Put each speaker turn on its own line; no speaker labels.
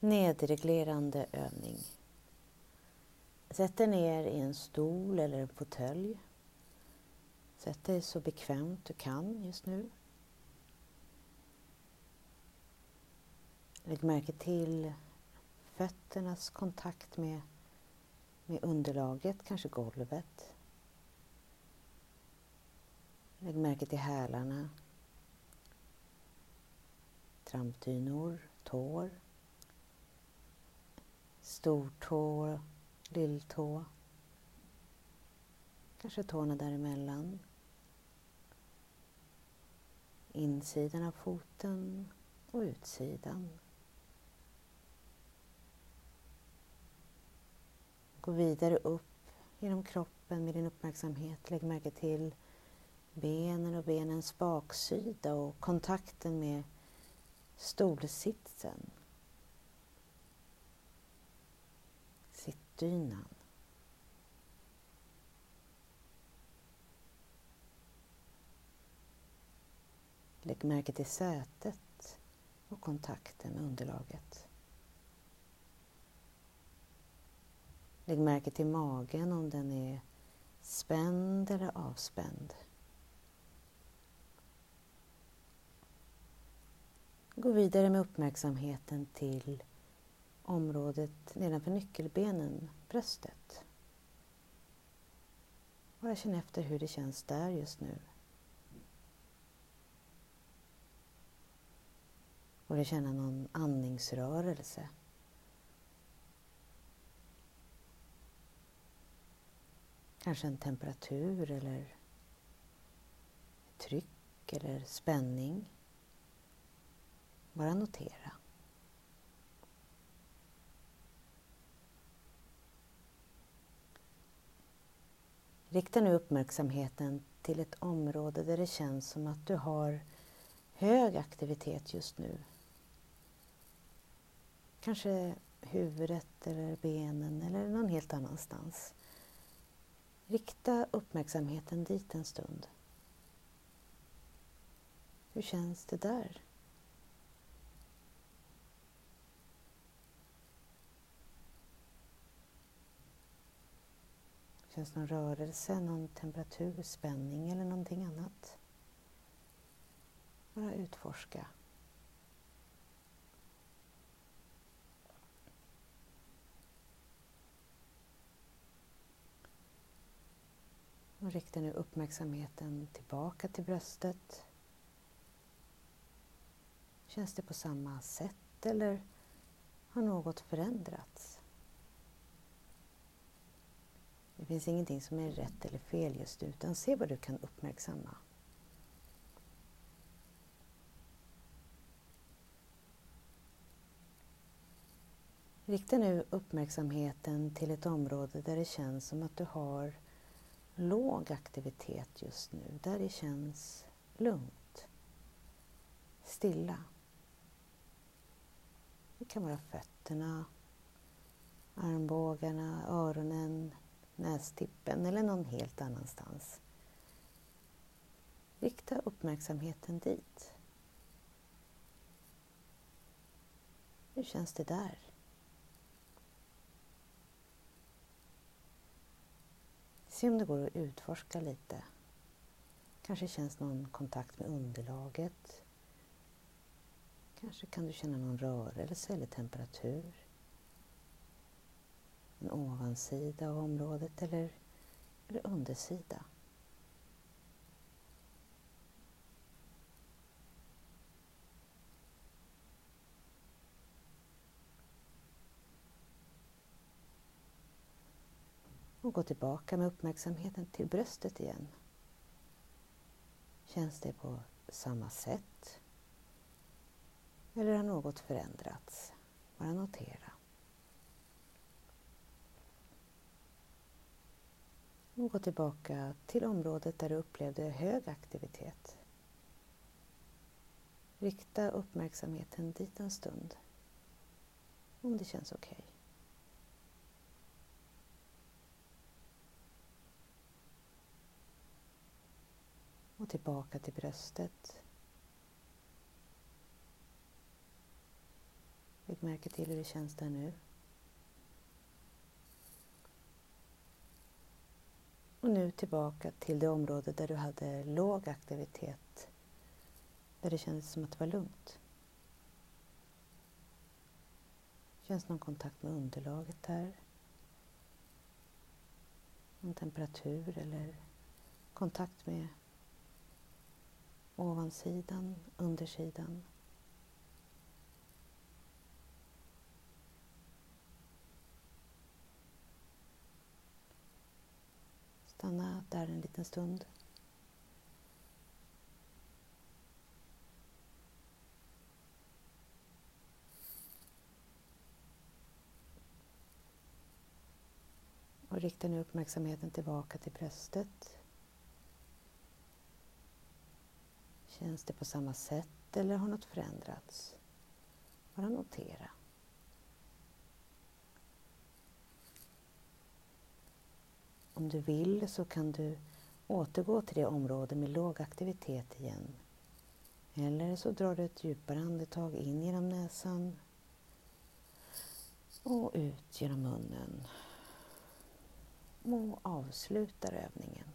nedreglerande övning. Sätt dig ner i en stol eller en fåtölj. Sätt dig så bekvämt du kan just nu. Lägg märke till fötternas kontakt med, med underlaget, kanske golvet. Lägg märke till hälarna, trampdynor, tår, stortå, lilltå, kanske tårna däremellan, insidan av foten och utsidan. Gå vidare upp genom kroppen med din uppmärksamhet. Lägg märke till benen och benens baksida och kontakten med stolsitsen. Nattdynan. Lägg märke till sätet och kontakten med underlaget. Lägg märke till magen om den är spänd eller avspänd. Gå vidare med uppmärksamheten till området nedanför nyckelbenen, bröstet. Bara känn efter hur det känns där just nu. Går det att känna någon andningsrörelse? Kanske en temperatur eller tryck eller spänning. Bara notera. Rikta nu uppmärksamheten till ett område där det känns som att du har hög aktivitet just nu. Kanske huvudet eller benen eller någon helt annanstans. Rikta uppmärksamheten dit en stund. Hur känns det där? Känns någon rörelse, någon temperatur, spänning eller någonting annat? Bara utforska. Och rikta nu uppmärksamheten tillbaka till bröstet. Känns det på samma sätt eller har något förändrats? Det finns ingenting som är rätt eller fel just nu, utan se vad du kan uppmärksamma. Rikta nu uppmärksamheten till ett område där det känns som att du har låg aktivitet just nu, där det känns lugnt, stilla. Det kan vara fötterna, armbågarna, öronen, nästippen eller någon helt annanstans. Rikta uppmärksamheten dit. Hur känns det där? Se om det går att utforska lite. Kanske känns någon kontakt med underlaget. Kanske kan du känna någon rörelse eller temperatur. En ovansida av området eller, eller undersida. Och gå tillbaka med uppmärksamheten till bröstet igen. Känns det på samma sätt? Eller har något förändrats? Bara notera. Och gå tillbaka till området där du upplevde hög aktivitet. Rikta uppmärksamheten dit en stund. Om det känns okej. Okay. och tillbaka till bröstet. Lägg märke till hur det känns där nu. Och nu tillbaka till det område där du hade låg aktivitet. Där det kändes som att det var lugnt. Känns någon kontakt med underlaget här? Någon temperatur eller kontakt med ovansidan, undersidan? Stanna där en liten stund. Och rikta nu uppmärksamheten tillbaka till bröstet. Känns det på samma sätt eller har något förändrats? Bara notera. Om du vill så kan du återgå till det område med låg aktivitet igen. Eller så drar du ett djupare andetag in genom näsan och ut genom munnen. Och avslutar övningen.